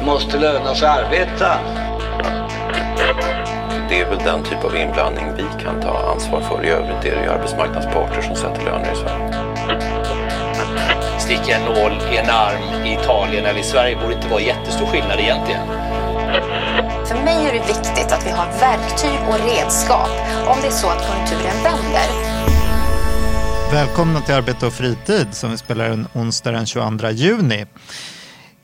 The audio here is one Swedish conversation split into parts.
måste löna sig att arbeta. Det är väl den typ av inblandning vi kan ta ansvar för. I övrigt är det ju arbetsmarknadsparter som sätter löner i Sverige. Sticka en nål i en arm i Italien eller i Sverige borde inte vara jättestor skillnad egentligen. För mig är det viktigt att vi har verktyg och redskap om det är så att konjunkturen vänder. Välkomna till Arbete och fritid som vi spelar en onsdag den 22 juni.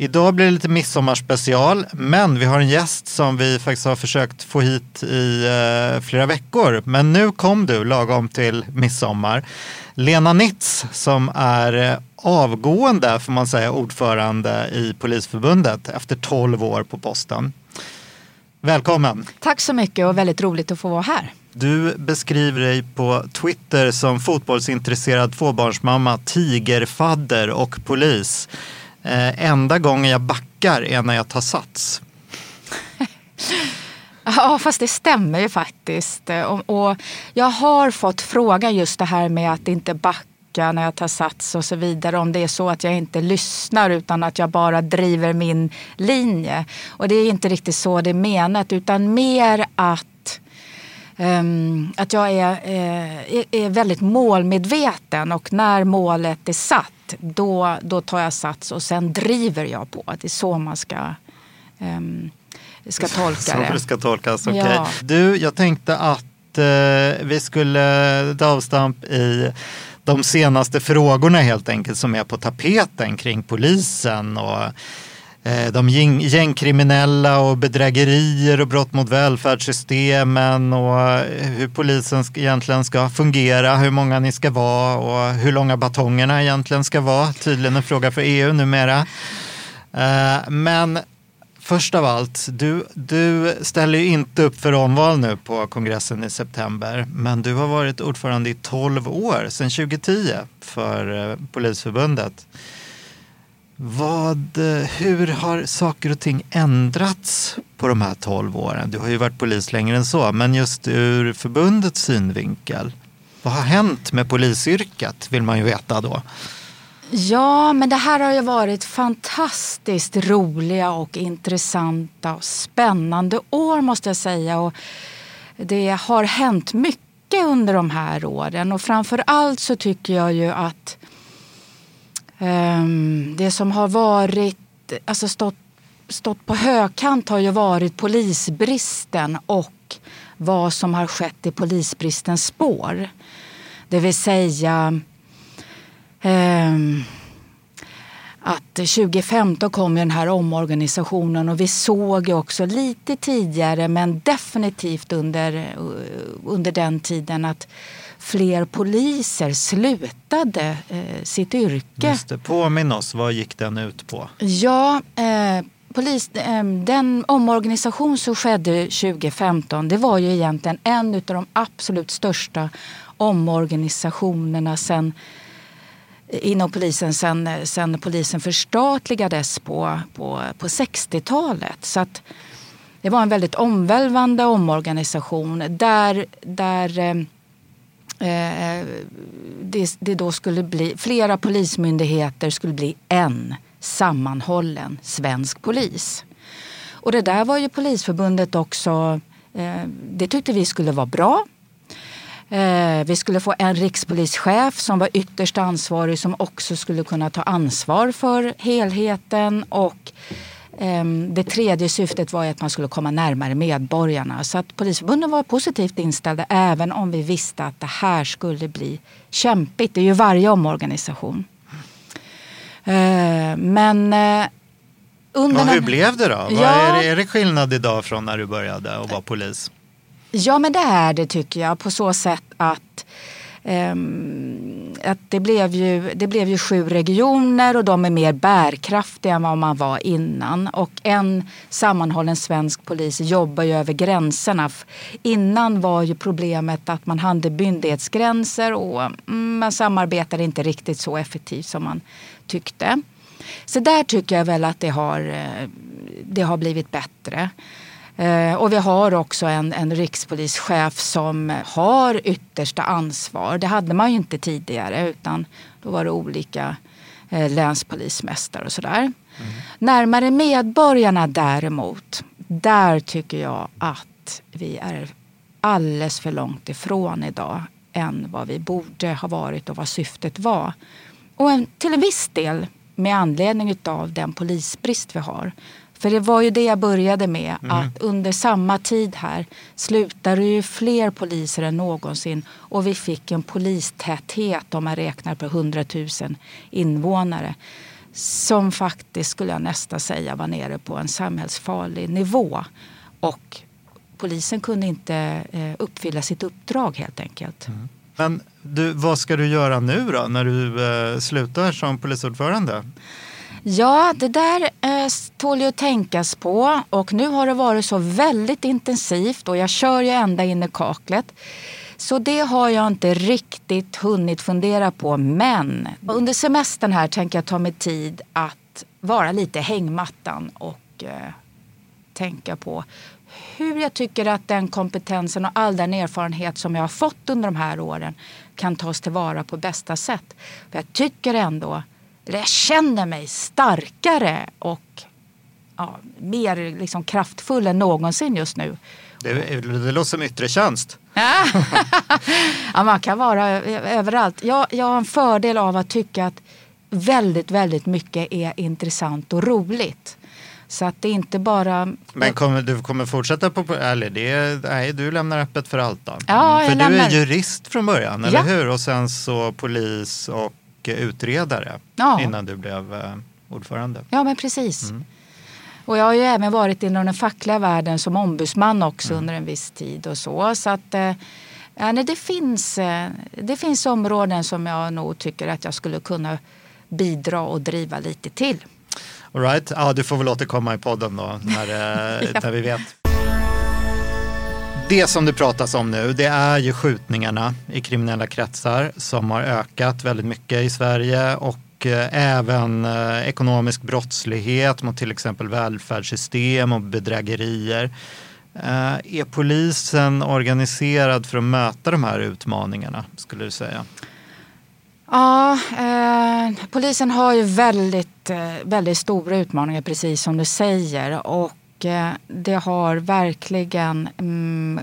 Idag blir det lite midsommarspecial, men vi har en gäst som vi faktiskt har försökt få hit i eh, flera veckor. Men nu kom du lagom till midsommar. Lena Nitz som är eh, avgående, får man säga, ordförande i Polisförbundet efter 12 år på posten. Välkommen! Tack så mycket och väldigt roligt att få vara här. Du beskriver dig på Twitter som fotbollsintresserad tvåbarnsmamma, tigerfadder och polis. Eh, enda gången jag backar är när jag tar sats. Ja, fast det stämmer ju faktiskt. Eh, och, och, jag har fått frågan just det här med att inte backa när jag tar sats och så vidare. Om det är så att jag inte lyssnar utan att jag bara driver min linje. Och det är inte riktigt så det är menat utan mer att att jag är, uh, är, väldigt målmedveten och när målet är satt då, då tar jag sats och sen driver jag på. Det är så man ska, um, ska tolka så det. ska tolkas, okay. ja. Du, jag tänkte att uh, vi skulle ta avstamp i de senaste frågorna helt enkelt som är på tapeten kring polisen och Eh, de gängkriminella och bedrägerier och brott mot välfärdssystemen och eh, hur polisen egentligen ska fungera, hur många ni ska vara och hur långa batongerna egentligen ska vara. Tydligen en fråga för EU numera. Eh, men först av allt, du, du ställer ju inte upp för omval nu på kongressen i september, men du har varit ordförande i 12 år, sedan 2010, för Polisförbundet. Vad, eh, hur har saker och ting ändrats på de här 12 åren? Du har ju varit polis längre än så, men just ur förbundets synvinkel. Vad har hänt med polisyrket vill man ju veta då. Ja, men det här har ju varit fantastiskt roliga och intressanta och spännande år måste jag säga. Och det har hänt mycket under de här åren och framför allt så tycker jag ju att Ehm, det som har varit, alltså stått, stått på högkant har ju varit polisbristen och vad som har skett i polisbristens spår. Det vill säga ehm, att 2015 kom den här omorganisationen och vi såg också lite tidigare men definitivt under, eh, under den tiden att fler poliser slutade eh, sitt yrke. Just det. Påminn oss, vad gick den ut på? Ja, eh, polis, eh, den omorganisation som skedde 2015 det var ju egentligen en av de absolut största omorganisationerna sen inom polisen sen, sen polisen förstatligades på, på, på 60-talet. Så att det var en väldigt omvälvande omorganisation där, där Eh, eh, det, det då skulle bli, flera polismyndigheter skulle bli en sammanhållen svensk polis. Och det där var ju Polisförbundet också, eh, det tyckte vi skulle vara bra. Eh, vi skulle få en rikspolischef som var ytterst ansvarig som också skulle kunna ta ansvar för helheten och det tredje syftet var att man skulle komma närmare medborgarna. Så att Polisförbundet var positivt inställda även om vi visste att det här skulle bli kämpigt. Det är ju varje omorganisation. Ehm, men eh, under... Ja, hur blev det då? Ja. Är, det, är det skillnad idag från när du började och var polis? Ja men det är det tycker jag på så sätt att Ehm, att det, blev ju, det blev ju sju regioner och de är mer bärkraftiga än vad man var innan. Och en sammanhållen svensk polis jobbar ju över gränserna. Innan var ju problemet att man hade myndighetsgränser och mm, man samarbetade inte riktigt så effektivt som man tyckte. Så där tycker jag väl att det har, eh, det har blivit bättre. Eh, och vi har också en, en rikspolischef som har yttersta ansvar. Det hade man ju inte tidigare utan då var det olika eh, länspolismästare och sådär. Närmare medborgarna däremot, där tycker jag att vi är alldeles för långt ifrån idag än vad vi borde ha varit och vad syftet var. Och en, till en viss del med anledning av den polisbrist vi har. För det var ju det jag började med, att under samma tid här slutade ju fler poliser än någonsin och vi fick en polistäthet om man räknar på 100 000 invånare som faktiskt, skulle jag nästan säga, var nere på en samhällsfarlig nivå. Och polisen kunde inte eh, uppfylla sitt uppdrag helt enkelt. Men du, vad ska du göra nu då när du eh, slutar som polisordförande? Ja, det där eh, tål ju att tänkas på och nu har det varit så väldigt intensivt och jag kör ju ända in i kaklet. Så det har jag inte riktigt hunnit fundera på. Men under semestern här tänker jag ta mig tid att vara lite hängmattan och eh, tänka på hur jag tycker att den kompetensen och all den erfarenhet som jag har fått under de här åren kan tas tillvara på bästa sätt. För jag tycker ändå, jag känner mig starkare och ja, mer liksom kraftfull än någonsin just nu. Det, det låter som yttre tjänst. ja, man kan vara överallt. Jag, jag har en fördel av att tycka att väldigt, väldigt mycket är intressant och roligt. Så att det är inte bara... Men kommer, du kommer fortsätta på... Eller det, nej, du lämnar öppet för allt då? Ja, för jag du är lämnar- jurist från början, eller Ja. hur? Och sen så polis och utredare Ja. innan du blev eh, ordförande. Ja, men precis. Och jag har ju även varit inom den fackliga världen som ombudsman också under en viss tid och så. Så att eh, ja, nej, det, finns, eh, det finns områden som jag nog tycker att jag skulle kunna bidra och driva lite till. All right. Ja, du får väl återkomma i podden då när, Ja. när vi vet. Det som det pratas om nu, det är ju skjutningarna i kriminella kretsar som har ökat väldigt mycket i Sverige och eh, även eh, ekonomisk brottslighet mot till exempel välfärdssystem och bedrägerier. Eh, är polisen organiserad för att möta de här utmaningarna, skulle du säga? Ja, eh, polisen har ju väldigt, väldigt stora utmaningar precis som du säger. Och Eh, det har verkligen mm,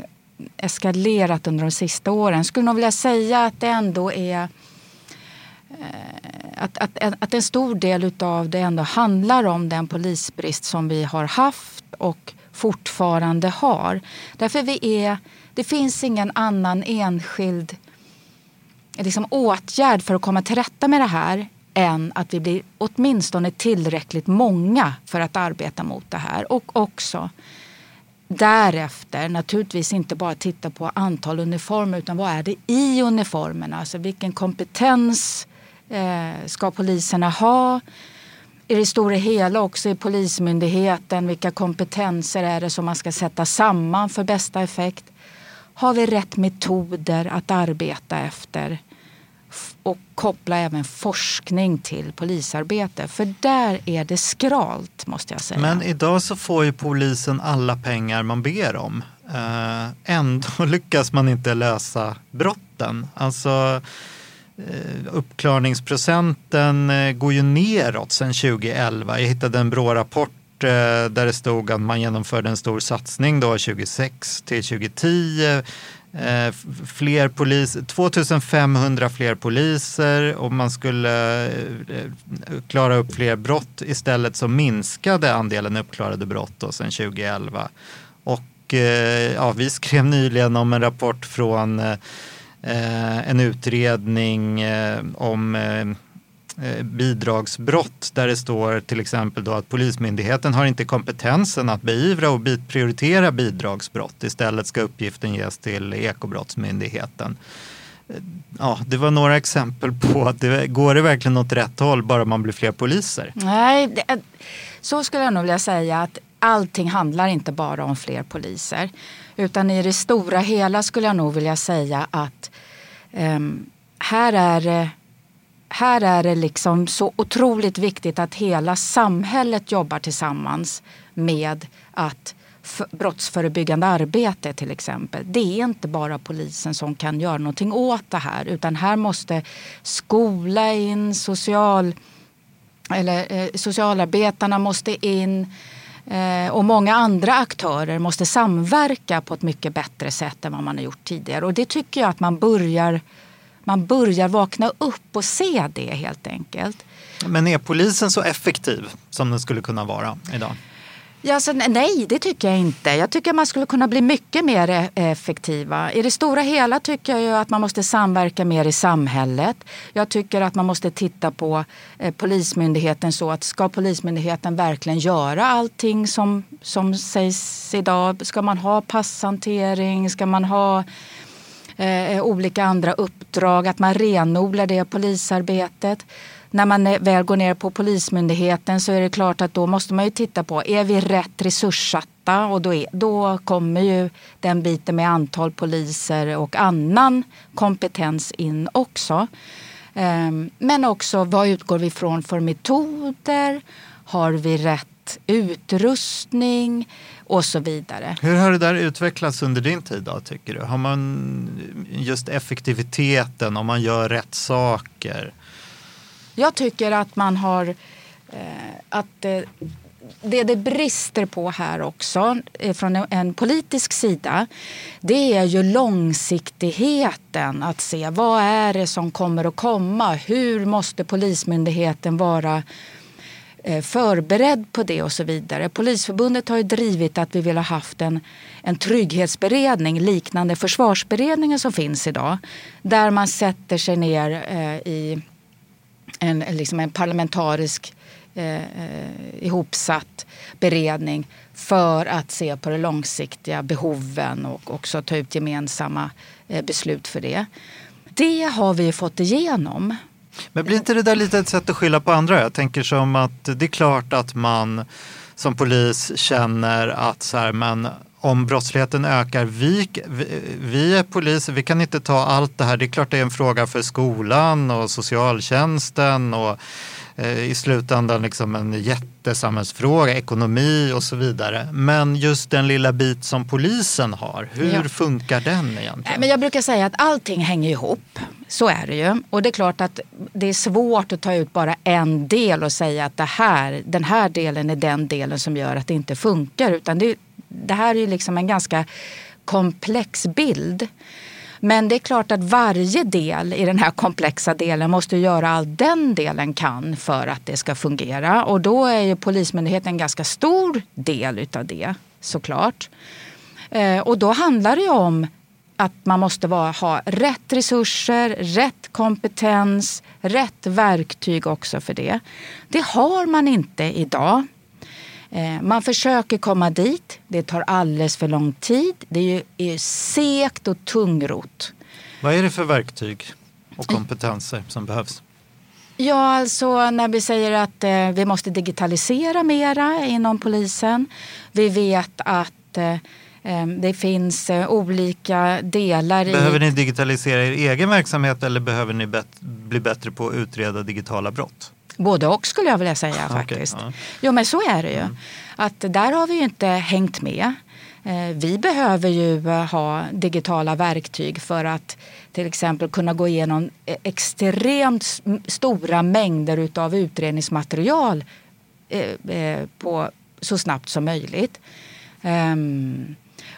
eskalerat under de sista åren. Skulle nog vilja säga att det ändå är eh, att, att, att en stor del av det ändå handlar om den polisbrist som vi har haft och fortfarande har. Därför vi är, det finns ingen annan enskild liksom, åtgärd för att komma till rätta med det här än att vi blir åtminstone tillräckligt många för att arbeta mot det här. Och också därefter naturligtvis inte bara titta på antal uniformer utan vad är det i uniformerna? Alltså vilken kompetens eh, ska poliserna ha? I det stora hela också i Polismyndigheten, vilka kompetenser är det som man ska sätta samman för bästa effekt? Har vi rätt metoder att arbeta efter? Och koppla även forskning till polisarbete. För där är det skralt måste jag säga. Men idag så får ju polisen alla pengar man ber om. Eh, ändå lyckas man inte lösa brotten. Alltså eh, uppklarningsprocenten eh, går ju neråt sedan 2011. Jag hittade en Brå-rapport där det stod att man genomförde en stor satsning då 2006 till 2010. Eh, fler polis, 2500 fler poliser och man skulle eh, eh, klara upp fler brott. Istället så minskade andelen uppklarade brott då sedan 2011. Och ja, vi skrev nyligen om en rapport från en utredning om Eh, bidragsbrott där det står till exempel då att Polismyndigheten har inte kompetensen att beivra och prioritera bidragsbrott. Istället ska uppgiften ges till Ekobrottsmyndigheten. Eh, ja, det var några exempel på att det går det verkligen åt rätt håll bara man blir fler poliser. Nej, det, eh, så skulle jag nog vilja säga att allting handlar inte bara om fler poliser. Utan i det stora hela skulle jag nog vilja säga att um, här är det här är det liksom så otroligt viktigt att hela samhället jobbar tillsammans med att brottsförebyggande arbete till exempel. Det är inte bara polisen som kan göra någonting åt det här utan här måste skola in, social eller eh, socialarbetarna måste in eh, och många andra aktörer måste samverka på ett mycket bättre sätt än vad man har gjort tidigare. Och det tycker jag att man börjar, man börjar vakna upp och se det helt enkelt. Men är polisen så effektiv som den skulle kunna vara idag? Ja, alltså, nej, det tycker jag inte. Jag tycker man skulle kunna bli mycket mer e- effektiva. I det stora hela tycker jag ju att man måste samverka mer i samhället. Jag tycker att man måste titta på eh, Polismyndigheten så att ska Polismyndigheten verkligen göra allting som, som sägs idag? Ska man ha passhantering? Ska man ha Eh, eh, olika andra uppdrag? Att man renodlar det polisarbetet när man väl går ner på Polismyndigheten så är det klart att då måste man ju titta på, är vi rätt resurssatta? Och då, är, då kommer ju den biten med antal poliser och annan kompetens in också. Ehm, men också vad utgår vi från för metoder? Har vi rätt utrustning? Och så vidare. Hur har det där utvecklats under din tid då, tycker du? Har man just effektiviteten, om man gör rätt saker? Jag tycker att man har eh, att eh, det det brister på här också eh, från en politisk sida det är ju långsiktigheten. Att se vad är det som kommer att komma? Hur måste Polismyndigheten vara Eh, förberedd på det och så vidare. Polisförbundet har ju drivit att vi vill ha haft en, en trygghetsberedning liknande försvarsberedningen som finns idag. Där man sätter sig ner eh, i en, liksom en parlamentarisk eh, eh ihopsatt beredning för att se på de långsiktiga behoven och också ta ut gemensamma eh, beslut för det. Det har vi fått igenom. Men blir inte det där lite ett sätt att skylla på andra? Jag tänker som att det är klart att man som polis känner att så här, men om brottsligheten ökar, vi, vi är poliser, vi kan inte ta allt det här. Det är klart det är en fråga för skolan och socialtjänsten och i slutändan liksom en jättesamhällsfråga, ekonomi och så vidare. Men just den lilla bit som polisen har, hur ja. funkar den egentligen? Men jag brukar säga att allting hänger ihop. Så är det ju. Och det är klart att det är svårt att ta ut bara en del och säga att det här, den här delen är den delen som gör att det inte funkar. Utan det, det här är ju liksom en ganska komplex bild. Men det är klart att varje del i den här komplexa delen måste göra allt den delen kan för att det ska fungera. Och då är ju Polismyndigheten en ganska stor del utav det såklart. Eh, och då handlar det ju om att man måste vara, ha rätt resurser, rätt kompetens, rätt verktyg också för det. Det har man inte idag. Eh, man försöker komma dit. Det tar alldeles för lång tid. Det är, ju, är segt och tungrot. Vad är det för verktyg och kompetenser som behövs? Ja, alltså när vi säger att eh, vi måste digitalisera mera inom polisen. Vi vet att eh, det finns olika delar behöver i... Ni digitalisera er egen verksamhet eller behöver ni bet bli bättre på att utreda digitala brott? Både och skulle jag vilja säga faktiskt. Okay, ja. Jo men så är det ju. Mm. Att där har vi ju inte hängt med. Eh, vi behöver ju eh, ha digitala verktyg för att till exempel kunna gå igenom eh, extremt stora mängder utav utredningsmaterial på så snabbt som möjligt. Ehm,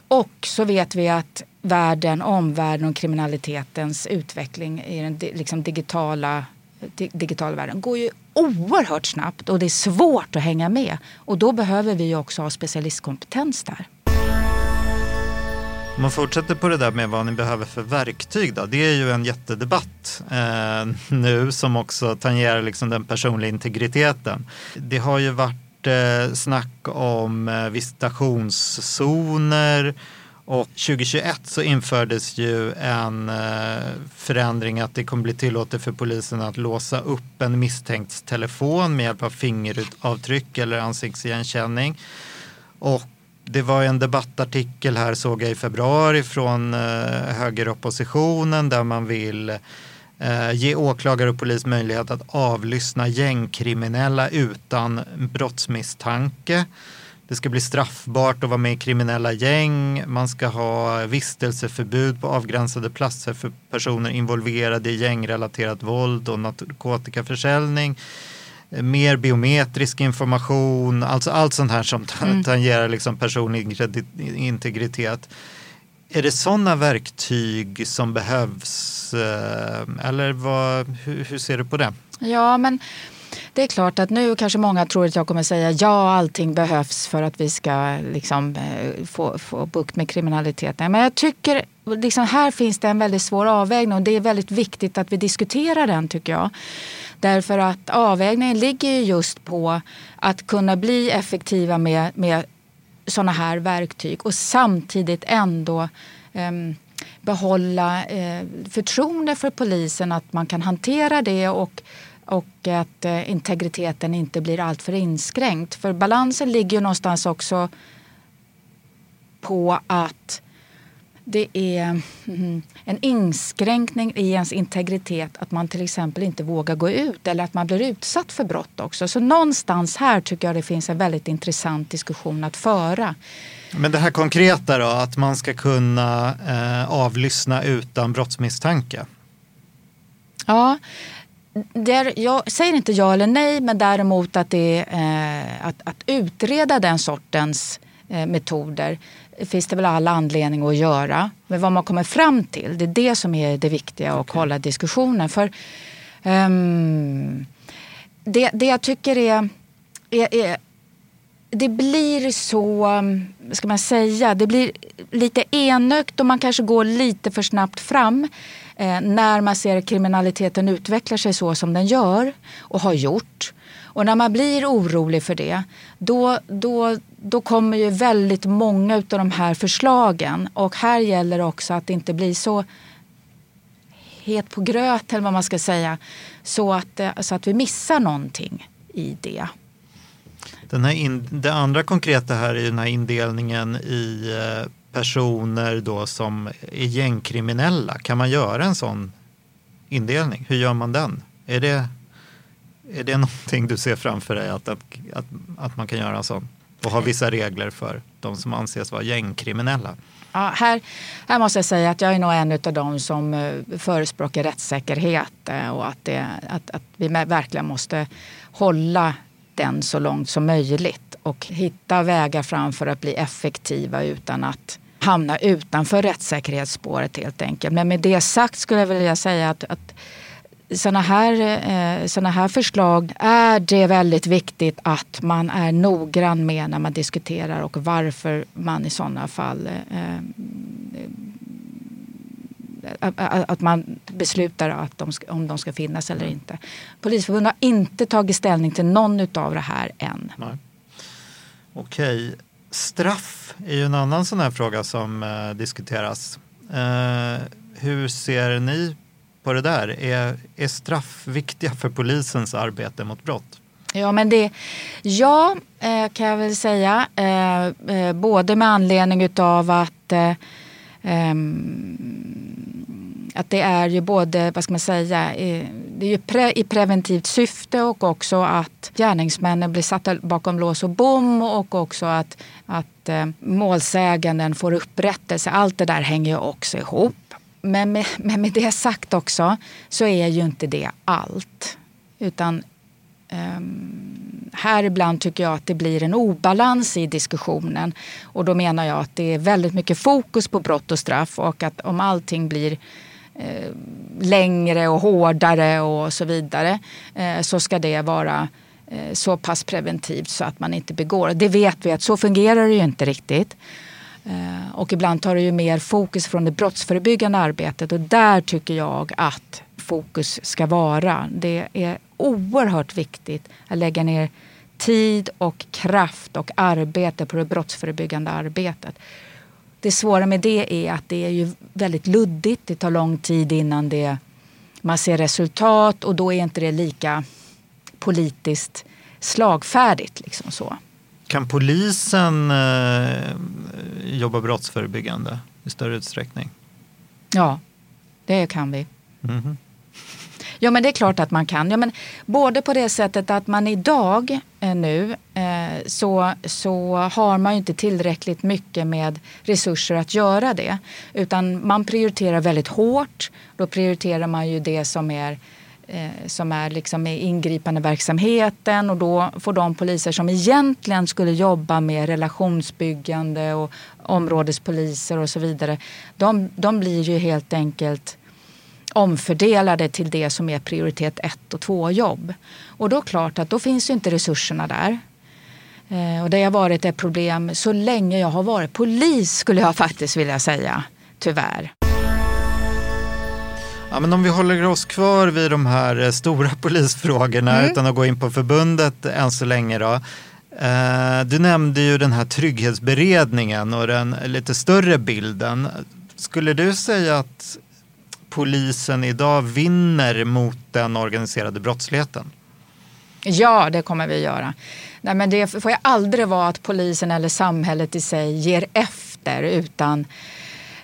och så vet vi att världen, omvärlden och kriminalitetens utveckling i den liksom digitala digitala världen går ju oerhört snabbt och det är svårt att hänga med. Och då behöver vi också ha specialistkompetens där. Om man fortsätter på det där med vad ni behöver för verktyg då. Det är ju en jättedebatt eh, nu som också tangerar liksom den personliga integriteten. Det har ju varit eh, snack om eh, visitationszoner och 2021 så infördes ju en eh, förändring att det kommer bli tillåtet för polisen att låsa upp en misstänkt telefon med hjälp av fingeravtryck eller ansiktsigenkänning. Och det var en debattartikel här såg jag i februari från eh, högeroppositionen där man vill eh, ge åklagare och polis möjlighet att avlyssna gängkriminella utan brottsmisstanke. Det ska bli straffbart att vara med i kriminella gäng. Man ska ha vistelseförbud på avgränsade platser för personer involverade i gängrelaterat våld och narkotikaförsäljning. mer biometrisk information, alltså allt sånt här som mm. tangerar liksom personlig integritet. Är det sådana verktyg som behövs eh, eller vad, hur, hur ser du på det? Ja, men det är klart att nu kanske många tror att jag kommer säga ja, allting behövs för att vi ska liksom, eh, få, få bukt med kriminaliteten. Men jag tycker liksom, här finns det en väldigt svår avvägning och det är väldigt viktigt att vi diskuterar den tycker jag. Därför att avvägningen ligger just på att kunna bli effektiva med, med sådana här verktyg och samtidigt ändå um, behålla eh, förtroende för polisen att man kan hantera det och och att eh, integriteten inte blir alltför inskränkt. För balansen ligger ju någonstans också på att det är mm, en inskränkning i ens integritet att man till exempel inte vågar gå ut eller att man blir utsatt för brott också. Så någonstans här tycker jag det finns en väldigt intressant diskussion att föra. Men det här konkreta då, att man ska kunna eh, avlyssna utan brottsmisstanke? Ja, där, jag säger inte ja eller nej, men däremot att, det, eh, att, att utreda den sortens eh, metoder finns det väl alla anledning att göra. Men vad man kommer fram till, det är det som är det viktiga och okay. hålla diskussionen. För um, det, det jag tycker är, är, är det blir så, ska man säga, det blir lite enögt och man kanske går lite för snabbt fram eh, när man ser att kriminaliteten utvecklar sig så som den gör och har gjort. Och när man blir orolig för det, då, då, då kommer ju väldigt många av de här förslagen. Och här gäller det också att det inte blir så het på gröt eller vad man ska säga. Så att, eh, så att vi missar någonting i det. Den här in, det andra konkreta här är den här indelningen i eh, personer då som är gängkriminella. Kan man göra en sån indelning? Hur gör man den? Är det, är det någonting du ser framför dig att, att, att, att man kan göra en sån? Och ha vissa regler för de som anses vara gängkriminella? Ja, här, här måste jag säga att jag är nog en av de som eh, förespråkar rättssäkerhet eh, och att, det, att, att vi verkligen måste hålla den så långt som möjligt och hitta vägar fram för att bli effektiva utan att hamna utanför rättssäkerhetsspåret helt enkelt. Men med det sagt skulle jag vilja säga att, att sådana här, eh, såna här förslag är det väldigt viktigt att man är noggrann med när man diskuterar och varför man i sådana fall eh, att man beslutar att de ska, om de ska finnas eller inte. Polisförbundet har inte tagit ställning till någon av det här än. Nej. Okej, straff är ju en annan sån här fråga som eh, diskuteras. Eh, hur ser ni på det där? Är, är straff viktiga för polisens arbete mot brott? Ja, men det, ja eh, kan jag väl säga. Eh, eh, både med anledning utav att eh, Ehm, att det är ju både, vad ska man säga, det är ju pre, i preventivt syfte och också att gärningsmännen blir satta bakom lås och bom och också att, att eh, målsäganden får upprättelse. Allt det där hänger ju också ihop. Men med, men med det sagt också så är ju inte det allt. Utan um, här ibland tycker jag att det blir en obalans i diskussionen. Och då menar jag att det är väldigt mycket fokus på brott och straff och att om allting blir Eh, längre och hårdare och så vidare eh, så ska det vara eh, så pass preventivt så att man inte begår. Det vet vi att så fungerar det ju inte riktigt. Eh, och ibland tar det ju mer fokus från det brottsförebyggande arbetet och där tycker jag att fokus ska vara. Det är oerhört viktigt att lägga ner tid och kraft och arbete på det brottsförebyggande arbetet. Det svåra med det är att det är ju väldigt luddigt. Det tar lång tid innan det, man ser resultat och då är inte det lika politiskt slagfärdigt. Liksom så. Kan polisen eh, jobba brottsförebyggande i större utsträckning? Ja, det kan vi. Mm -hmm. Ja men det är klart att man kan. Ja, men både på det sättet att man idag eh, nu eh, så, så har man ju inte tillräckligt mycket med resurser att göra det. Utan man prioriterar väldigt hårt. Då prioriterar man ju det som är eh, som är liksom i ingripande verksamheten och då får de poliser som egentligen skulle jobba med relationsbyggande och områdespoliser och så vidare. De, de blir ju helt enkelt omfördelade till det som är prioritet 1 och 2 jobb. Och då är klart att då finns ju inte resurserna där. Eh, och det har varit ett problem så länge jag har varit polis skulle jag faktiskt vilja säga, tyvärr. Ja, men om vi håller oss kvar vid de här eh, stora polisfrågorna mm. utan att gå in på förbundet än så länge. Då. Eh, du nämnde ju den här trygghetsberedningen och den lite större bilden. Skulle du säga att polisen idag vinner mot den organiserade brottsligheten? Ja, det kommer vi att göra. Nej, men det får ju aldrig vara att polisen eller samhället i sig ger efter utan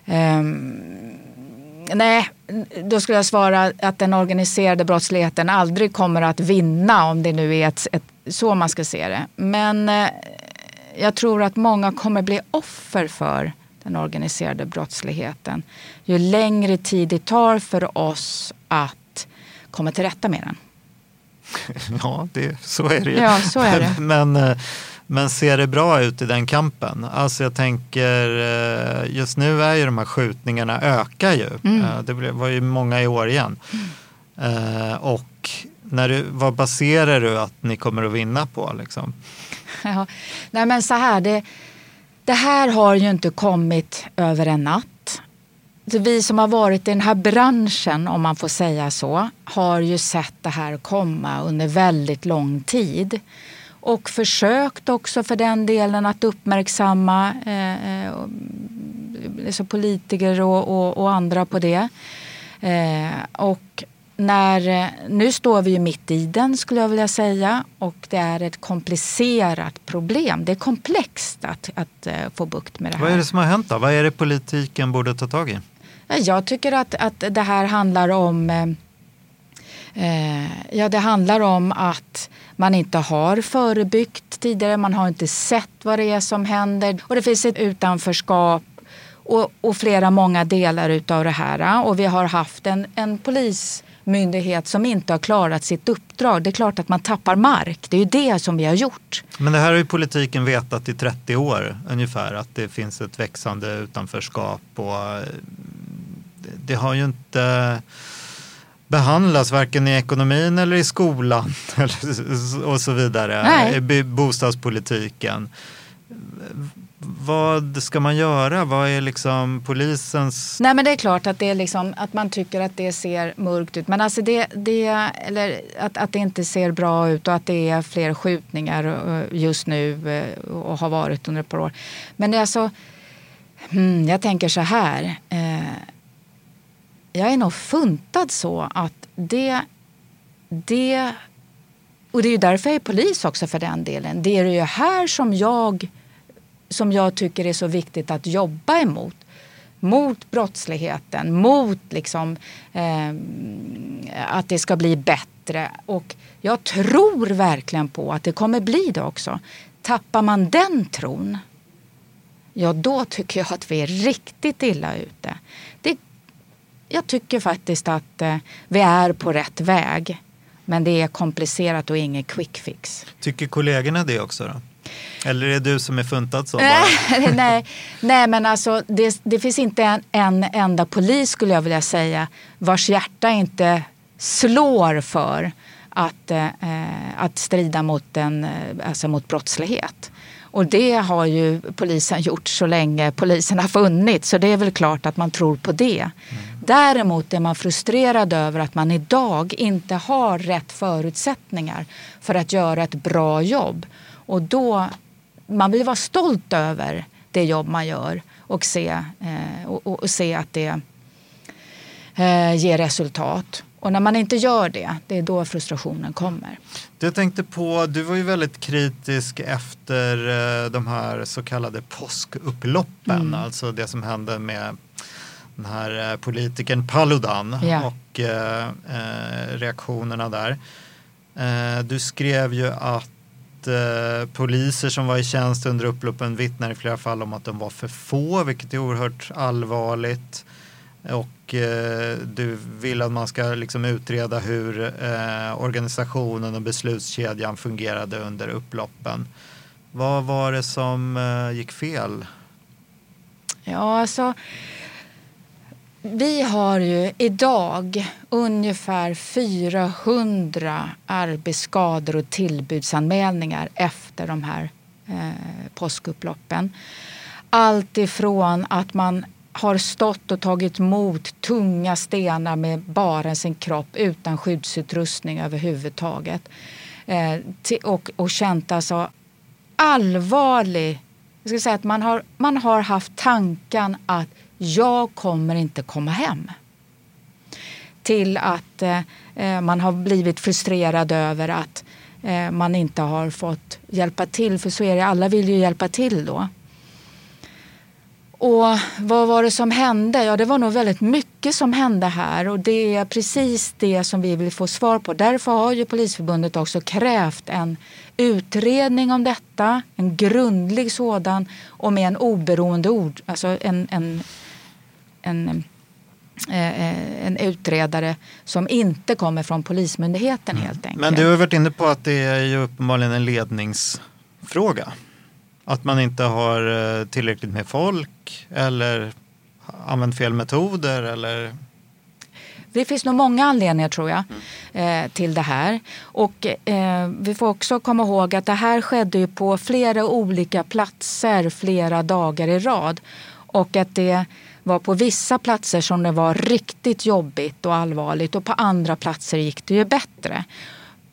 um, Nej, då skulle jag svara att den organiserade brottsligheten aldrig kommer att vinna om det nu är ett, ett så man ska se det. Men eh, jag tror att många kommer bli offer för den organiserade brottsligheten. Ju längre tid det tar för oss att komma till rätta med den. Ja, det, så är det ju. Ja, så är det. men, eh, men ser det bra ut i den kampen? Alltså jag tänker, eh, just nu är ju de här skjutningarna ökar ju. Mm. Eh, det var ju många i år igen. Mm. Och när du, vad baserar du att ni kommer att vinna på? Liksom? Ja, nej men så här, det, det här har ju inte kommit över en natt. Vi som har varit i den här branschen, om man får säga så, har ju sett det här komma under väldigt lång tid. Och försökt också för den delen att uppmärksamma eh, alltså politiker och, och, och, andra på det. Eh, och när, nu står vi ju mitt i den skulle jag vilja säga och det är ett komplicerat problem. Det är komplext att, att uh, få bukt med det här. Vad är det som har hänt då? Vad är det politiken borde ta tag i? Jag tycker att, att det här handlar om eh, Ja, det handlar om att man inte har förebyggt tidigare. Man har inte sett vad det är som händer. Och det finns ett utanförskap och, och flera många delar utav det här. Och vi har haft en, en polis myndighet som inte har klarat sitt uppdrag. Det är klart att man tappar mark. Det är ju det som vi har gjort. Men det här har ju politiken vetat i 30 år ungefär att det finns ett växande utanförskap och eh, det har ju inte behandlas varken i ekonomin eller i skolan och så vidare. Nej. Bostadspolitiken vad ska man göra? Vad är liksom polisens... Nej men det är klart att, det är liksom, att man tycker att det ser mörkt ut. Men alltså det, det, eller att, att det inte ser bra ut och att det är fler skjutningar eh, just nu eh, och har varit under ett par år. Men det är alltså, hmm, jag tänker så här. Eh, jag är nog funtad så att det, det och det är ju därför jag är polis också för den delen. Det är ju här som jag som jag tycker är så viktigt att jobba emot. Mot brottsligheten, mot liksom, eh, att det ska bli bättre. Och jag tror verkligen på att det kommer bli det också. Tappar man den tron, ja då tycker jag att vi är riktigt illa ute. Det, jag tycker faktiskt att eh, vi är på rätt väg. Men det är komplicerat och ingen quick fix. Tycker kollegorna det också då? Eller är det du som är funtad så? nej, nej, men alltså det, det finns inte en, en, enda polis skulle jag vilja säga vars hjärta inte slår för att, eh, att strida mot, en, eh, alltså mot brottslighet. Och det har ju polisen gjort så länge polisen har funnits så det är väl klart att man tror på det. Mm. Däremot är man frustrerad över att man idag inte har rätt förutsättningar för att göra ett bra jobb. Och då, man vill vara stolt över det jobb man gör och se, eh, och, och, se att det eh, ger resultat. Och när man inte gör det, det är då frustrationen kommer. Jag tänkte på, du var ju väldigt kritisk efter eh, de här så kallade påskupploppen, mm. alltså det som hände med den här eh, politikern Paludan ja. och eh, eh reaktionerna där. Du skrev ju att eh, poliser som var i tjänst under upploppen vittnar i flera fall om att de var för få, vilket är oerhört allvarligt. och eh, du vill att man ska liksom utreda hur eh, organisationen och beslutskedjan fungerade under upploppen. Vad var det som eh, gick fel? Ja, alltså vi har ju idag ungefär 400 arbetsskador och tillbudsanmälningar efter de här eh, påskupploppen. Allt ifrån att man har stått och tagit emot tunga stenar med bara sin kropp utan skyddsutrustning överhuvudtaget. Eh, och, och känt alltså allvarlig... Jag ska säga att man har, man har haft tanken att jag kommer inte komma hem. Till att eh, eh, man har blivit frustrerad över att eh, man inte har fått hjälpa till. För så är det, alla vill ju hjälpa till då. Och vad var det som hände? Ja, det var nog väldigt mycket som hände här och det är precis det som vi vill få svar på. Därför har ju Polisförbundet också krävt en utredning om detta, en grundlig sådan och med en oberoende ord, alltså en, en en, eh, en utredare som inte kommer från Polismyndigheten mm. helt enkelt. Men du har varit inne på att det är ju uppenbarligen en ledningsfråga. Att man inte har eh, tillräckligt med folk eller använt fel metoder eller det finns nog många anledningar tror jag mm. till det här. Och eh, vi får också komma ihåg att det här skedde ju på flera olika platser flera dagar i rad. Och att det var på vissa platser som det var riktigt jobbigt och allvarligt och på andra platser gick det ju bättre.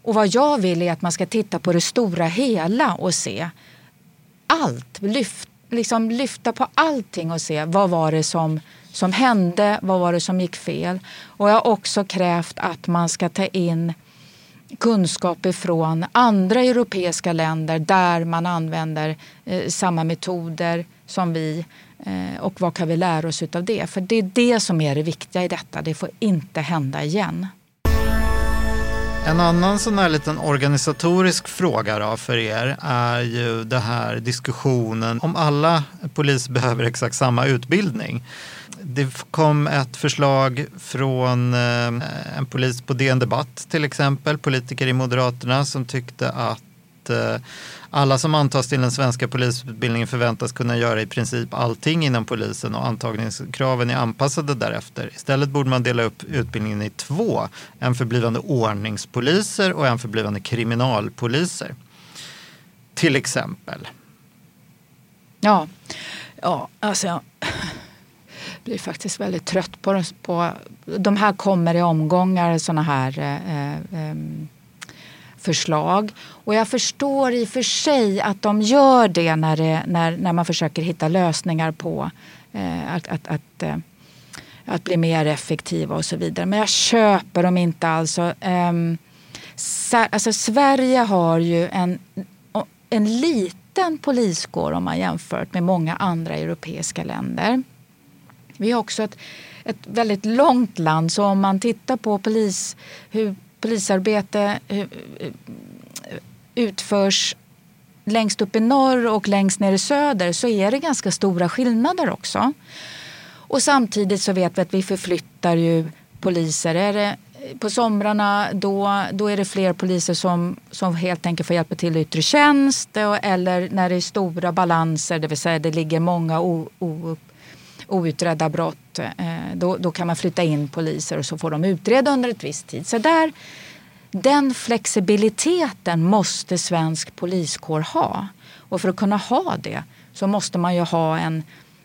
Och vad jag vill är att man ska titta på det stora hela och se allt. Lyft, liksom lyfta på allting och se vad var det som, som hände, vad var det som gick fel. Och jag har också krävt att man ska ta in kunskap ifrån andra europeiska länder där man använder eh, samma metoder som vi Eh, och vad kan vi lära oss av det? För det är det som är det viktiga i detta. Det får inte hända igen. En annan sån här liten organisatorisk fråga då för er är ju det här diskussionen om alla poliser behöver exakt samma utbildning. Det kom ett förslag från eh, en polis på DN Debatt till exempel, politiker i Moderaterna som tyckte att Eh, alla som antas till den svenska polisutbildningen förväntas kunna göra i princip allting inom polisen och antagningskraven är anpassade därefter. Istället borde man dela upp utbildningen i två. En för blivande ordningspoliser och en för blivande kriminalpoliser. Till exempel. Ja, ja alltså jag blir faktiskt väldigt trött på, på de här kommer i omgångar sådana här eh, eh, ehm, förslag. Och jag förstår i och för sig att de gör det när, det, när, när man försöker hitta lösningar på eh, att, att, att, eh, att bli mer effektiva och så vidare. Men jag köper dem inte alls. Eh, alltså Sverige har ju en, en liten poliskår om man jämfört med många andra europeiska länder. Vi har också ett, ett väldigt långt land så om man tittar på polis, hur polisarbete eh, eh, utförs längst upp i norr och längst ner i söder så är det ganska stora skillnader också. Och samtidigt så vet vi att vi förflyttar ju poliser. Är det, på somrarna då, då är det fler poliser som, som helt enkelt får hjälpa till i yttre tjänst eller när det är stora balanser, det vill säga det ligger många o, o, outredda brott, eh, då, då kan man flytta in poliser och så får de utreda under ett visst tid. Så där, den flexibiliteten måste svensk poliskår ha. Och för att kunna ha det så måste man ju ha en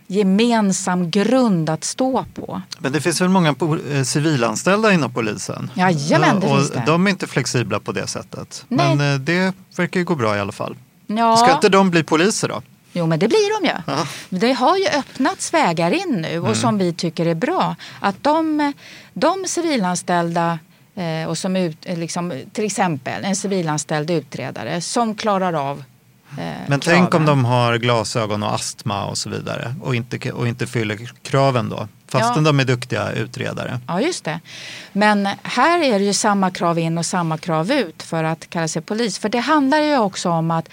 gemensam grund att stå på. Men det finns väl många eh, civilanställda inom polisen? Jajamän, det och finns det. De är inte flexibla på det sättet. Nej. Men eh, det verkar ju gå bra i alla fall. Ja. Ska inte de bli poliser då? Jo men det blir de ju. Ja. Det har ju öppnats vägar in nu och mm. som vi tycker är bra. Att de, de civilanställda eh, och som ut, eh, liksom, till exempel en civilanställd utredare som klarar av Eh, Men kraven. tänk om de har glasögon och astma och så vidare och inte, och inte fyller kraven då? Fastän ja. de är duktiga utredare. Ja, just det. Men här är det ju samma krav in och samma krav ut för att kalla sig polis. För det handlar ju också om att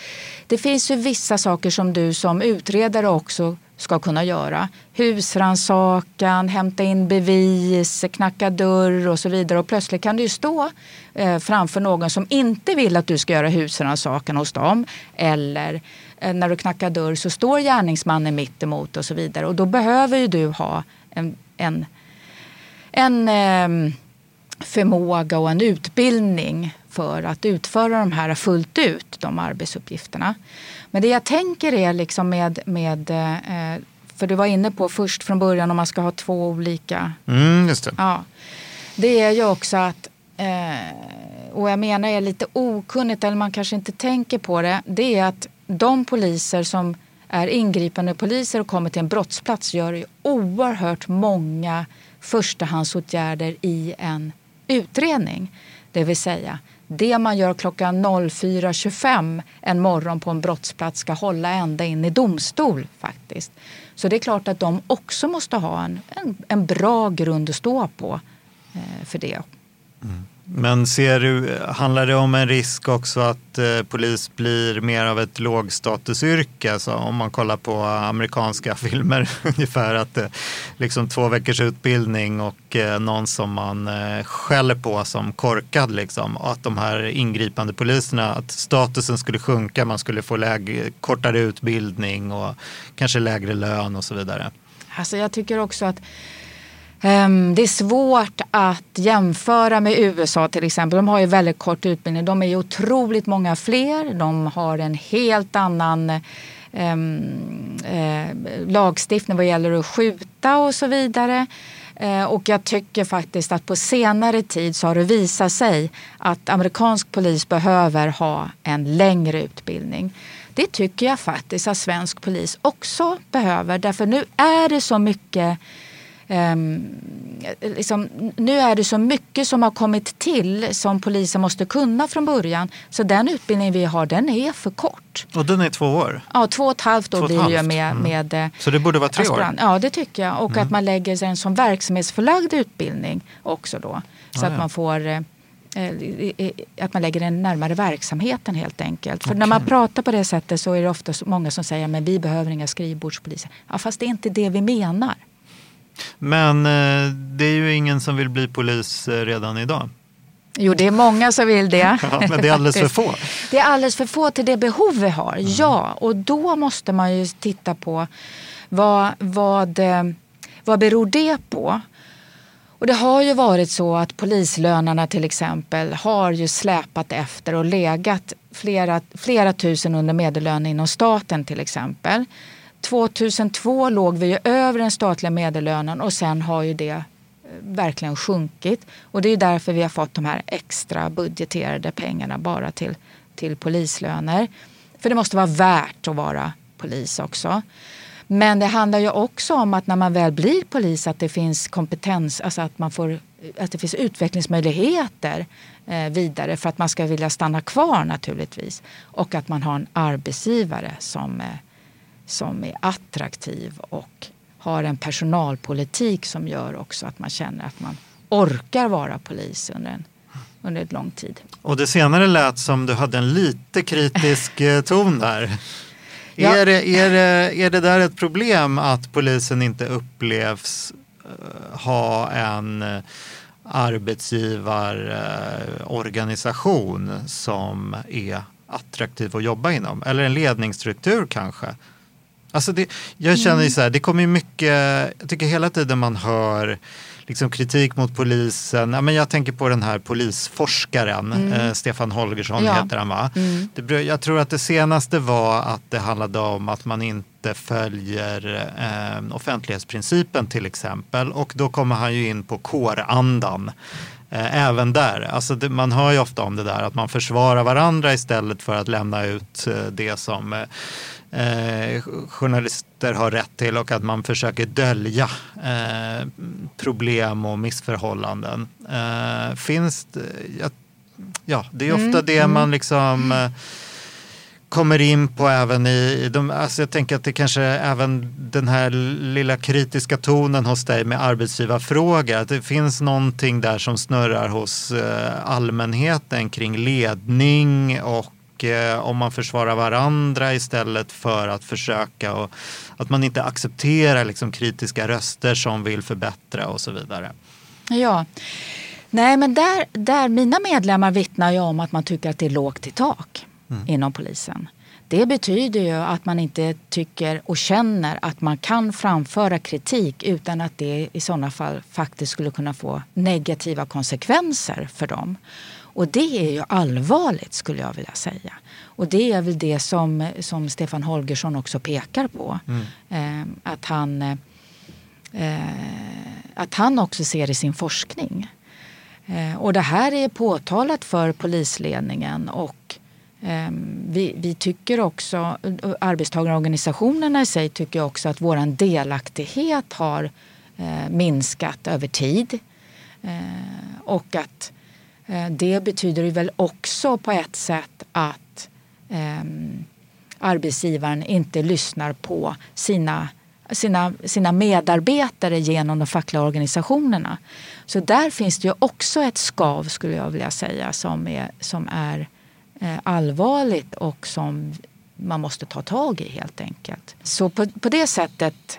det finns ju vissa saker som du som utredare också ska kunna göra. Husransakan, hämta in bevis, knacka dörr och så vidare. Och plötsligt kan du ju stå eh, framför någon som inte vill att du ska göra husrannsakan hos dem. Eller eh, när du knackar dörr så står gärningsmannen mitt emot och så vidare. Och då behöver ju du ha en, en, en eh, förmåga och en utbildning för att utföra de här fullt ut, de arbetsuppgifterna. Men det jag tänker är liksom med, med eh, för du var inne på först från början om man ska ha två olika. Mm, just det. Ja, det är ju också att, eh, och jag menar är lite okunnigt eller man kanske inte tänker på det, det är att de poliser som är ingripande poliser och kommer till en brottsplats gör ju oerhört många förstahandsåtgärder i en utredning. Det vill säga det man gör klockan 04.25 en morgon på en brottsplats ska hålla ända in i domstol faktiskt. Så det är klart att de också måste ha en, en, en bra grund att stå på eh, för det. Mm. Men ser du, handlar det om en risk också att eh, polis blir mer av ett lågstatusyrke? Alltså om man kollar på amerikanska filmer ungefär att eh, liksom två veckors utbildning och eh, någon som man eh, skäller på som korkad liksom. Att de här ingripande poliserna, att statusen skulle sjunka, man skulle få läge, kortare utbildning och kanske lägre lön och så vidare. Alltså jag tycker också att Ehm, det är svårt att jämföra med USA till exempel. De har ju väldigt kort utbildning. De är ju otroligt många fler. De har en helt annan ehm, eh, lagstiftning vad gäller att skjuta och så vidare. Eh, och jag tycker faktiskt att på senare tid så har det visat sig att amerikansk polis behöver ha en längre utbildning. Det tycker jag faktiskt att svensk polis också behöver. Därför nu är det så mycket Um, liksom, nu är det så mycket som har kommit till som polisen måste kunna från början. Så den utbildning vi har den är för kort. Och den är två år? Ja, två och ett halvt år blir det med, mm. med eh, Så det borde vara tre aspirant. år? Ja, det tycker jag. Och mm. att man lägger sig en sån verksamhetsförlagd utbildning också då. Så ah, att ja. man får eh, eh, att man lägger den närmare verksamheten helt enkelt. För okay. när man pratar på det sättet så är det ofta många som säger att vi behöver inga skrivbordspoliser. Ja, fast det är inte det vi menar. Men eh, det är ju ingen som vill bli polis eh, redan idag. Jo, det är många som vill det. Ja, men det är alldeles för få. Det är alldeles för få till det behov vi har, mm. ja. Och då måste man ju titta på vad, vad, eh, vad beror det på? Och det har ju varit så att polislönerna till exempel har ju släpat efter och legat flera, flera tusen under medellön inom staten till exempel. 2002 låg vi ju över den statliga medellönen och sen har ju det eh, verkligen sjunkit. Och det är därför vi har fått de här extra budgeterade pengarna bara till, till polislöner. För det måste vara värt att vara polis också. Men det handlar ju också om att när man väl blir polis att det finns kompetens, alltså att, man får, att det finns utvecklingsmöjligheter eh, vidare för att man ska vilja stanna kvar naturligtvis. Och att man har en arbetsgivare som eh, som är attraktiv och har en personalpolitik som gör också att man känner att man orkar vara polis under en under ett lång tid. Och det senare lät som du hade en lite kritisk eh, ton där. Ja. Är, det, är, det, är det där ett problem att polisen inte upplevs uh, ha en uh, arbetsgivarorganisation som är attraktiv att jobba inom? Eller en ledningsstruktur kanske? Alltså det, jag känner ju så här, det kommer ju mycket, jag tycker hela tiden man hör liksom kritik mot polisen. Ja, men jag tänker på den här polisforskaren, mm. eh, Stefan Holgersson ja. heter han va? Mm. Det, jag tror att det senaste var att det handlade om att man inte följer eh, offentlighetsprincipen till exempel. Och då kommer han ju in på kårandan. Eh, även där, alltså det, man hör ju ofta om det där att man försvarar varandra istället för att lämna ut eh, det som eh, journalister har rätt till och att man försöker dölja eh, problem och missförhållanden. Eh, finns det, ja, ja, det är ofta mm, det man mm. liksom eh, kommer in på även i, de, alltså jag tänker att det kanske även den här lilla kritiska tonen hos dig med arbetsgivarfråga, att det finns någonting där som snurrar hos eh, allmänheten kring ledning och mycket om man försvarar varandra istället för att försöka och att man inte accepterar liksom kritiska röster som vill förbättra och så vidare. Ja, nej men där, där mina medlemmar vittnar ju om att man tycker att det är lågt i tak mm. inom polisen. Det betyder ju att man inte tycker och känner att man kan framföra kritik utan att det i sådana fall faktiskt skulle kunna få negativa konsekvenser för dem. Och det är ju allvarligt skulle jag vilja säga. Och det är väl det som, som Stefan Holgersson också pekar på. Mm. Eh, att, han, eh, att han också ser i sin forskning. Eh, och det här är påtalat för polisledningen och Ehm, vi, vi, tycker också, arbetstagarorganisationerna i sig tycker också att vår delaktighet har eh, minskat över tid. Eh, och att Eh, det betyder väl också på ett sätt att ehm, arbetsgivaren inte lyssnar på sina, sina, sina medarbetare genom de fackliga organisationerna. Så där finns det ju också ett skav skulle jag vilja säga som är, som är Eh, allvarligt och som man måste ta tag i helt enkelt. Så på, på det sättet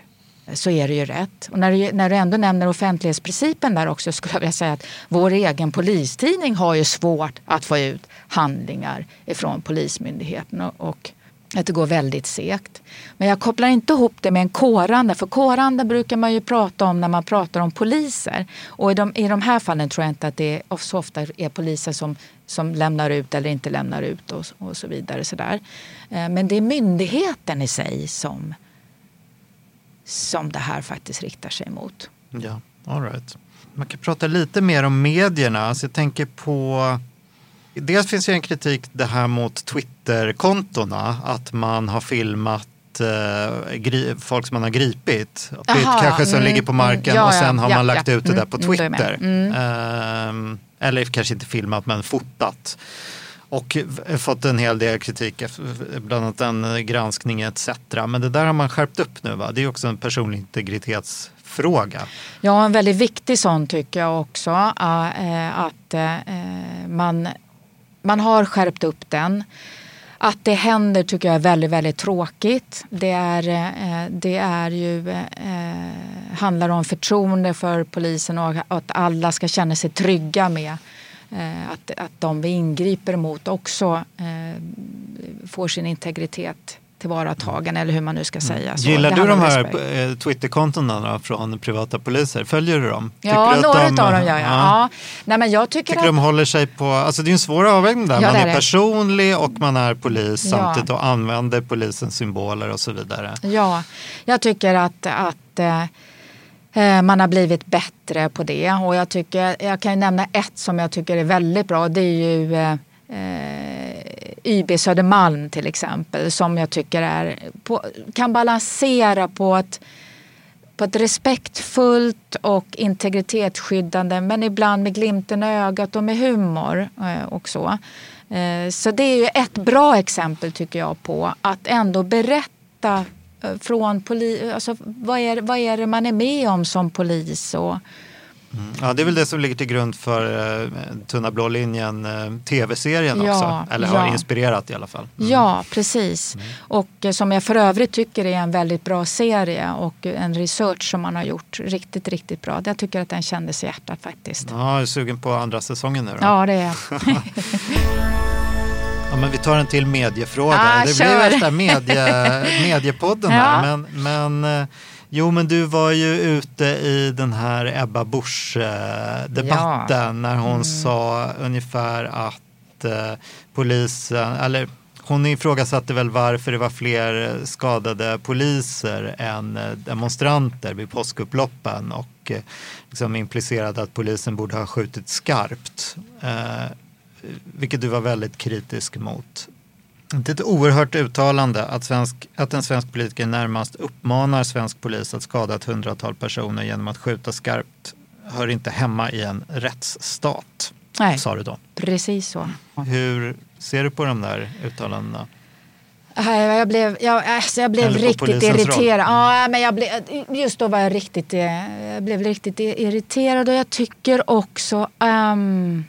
så är det ju rätt. Och när du, när du ändå nämner offentlighetsprincipen där också skulle jag vilja säga att vår egen polistidning har ju svårt att få ut handlingar ifrån Polismyndigheten och, och att det går väldigt segt. Men jag kopplar inte ihop det med en kårande för kårande brukar man ju prata om när man pratar om poliser. Och i de, i de här fallen tror jag inte att det så ofta är poliser som, som lämnar ut eller inte lämnar ut och, och så vidare. Så där. Eh, men det är myndigheten i sig som, som det här faktiskt riktar sig mot. Ja, all right. Man kan prata lite mer om medierna. Alltså jag tänker på Dels finns ju en kritik det här mot Twitter-kontona, att man har filmat eh, folk som man har gripit. Aha, kanske som mm, ligger på marken mm, ja, och sen har ja, man lagt ja, ut det där på mm, Twitter. Mm. Eh, eller kanske inte filmat men fotat. Och eh, fått en hel del kritik, eh, bland annat en eh, granskning etc. Men det där har man skärpt upp nu va? Det är också en personlig integritetsfråga. Ja, en väldigt viktig sån tycker jag också. Att man man har skärpt upp den. Att det händer tycker jag är väldigt, väldigt tråkigt. Det, är, det är ju, handlar om förtroende för polisen och att alla ska känna sig trygga med att, att de vi ingriper mot också eh, får sin integritet tillvaratagen eller hur man nu ska mm. säga. Så Gillar du de här eh, Twitterkontona från privata poliser? Följer du dem? Ja, några de, av dem gör jag. Ja. ja. Nej, men jag tycker, tycker att... de håller sig på, alltså det är en svår avvägning där. Ja, man är, är personlig och man är polis ja. samtidigt och använder polisens symboler och så vidare. Ja, jag tycker att, att eh, eh Eh, man har blivit bättre på det och jag, tycker, jag kan nämna ett som jag tycker är väldigt bra. Det är ju eh, eh YB Södermalm till exempel som jag tycker är, på, kan balansera på ett, på ett respektfullt och integritetsskyddande men ibland med glimten i ögat och med humor eh, och så. Eh, så det är ju ett bra exempel tycker jag på att ändå berätta från poli alltså, vad, är, vad är det man är med om som polis och Mm. Ja, det är väl det som ligger till grund för uh, Tunna blå linjen uh, tv-serien ja, också. Eller ja. har inspirerat i alla fall. Mm. Ja, precis. Mm. Och uh, som jag för övrigt tycker är en väldigt bra serie och en research som man har gjort riktigt, riktigt bra. Jag tycker att den kändes i hjärtat faktiskt. Ja, är sugen på andra säsongen nu då. Ja, det är jag. Ja, men vi tar en till mediefråga. Ah, det kör. blir värsta medie, mediepodden ja. här. Men, men Jo, men du var ju ute i den här Ebba Busch-debatten ja. när hon mm. sa ungefär att eh, polisen, eller hon ifrågasatte väl varför det var fler skadade poliser än eh, demonstranter vid påskupploppen och eh, liksom implicerade att polisen borde ha skjutit skarpt. Eh, vilket du var väldigt kritisk mot. Det är ett oerhört uttalande att, svensk, att en svensk politiker närmast uppmanar svensk polis att skada ett hundratal personer genom att skjuta skarpt hör inte hemma i en rättsstat, Nej, sa du då. Precis så. Hur ser du på de där uttalandena? Jag blev, jag, alltså jag blev riktigt irriterad. Ja, men jag blev, just då var jag riktigt, eh, jag blev riktigt irriterad och jag tycker också um,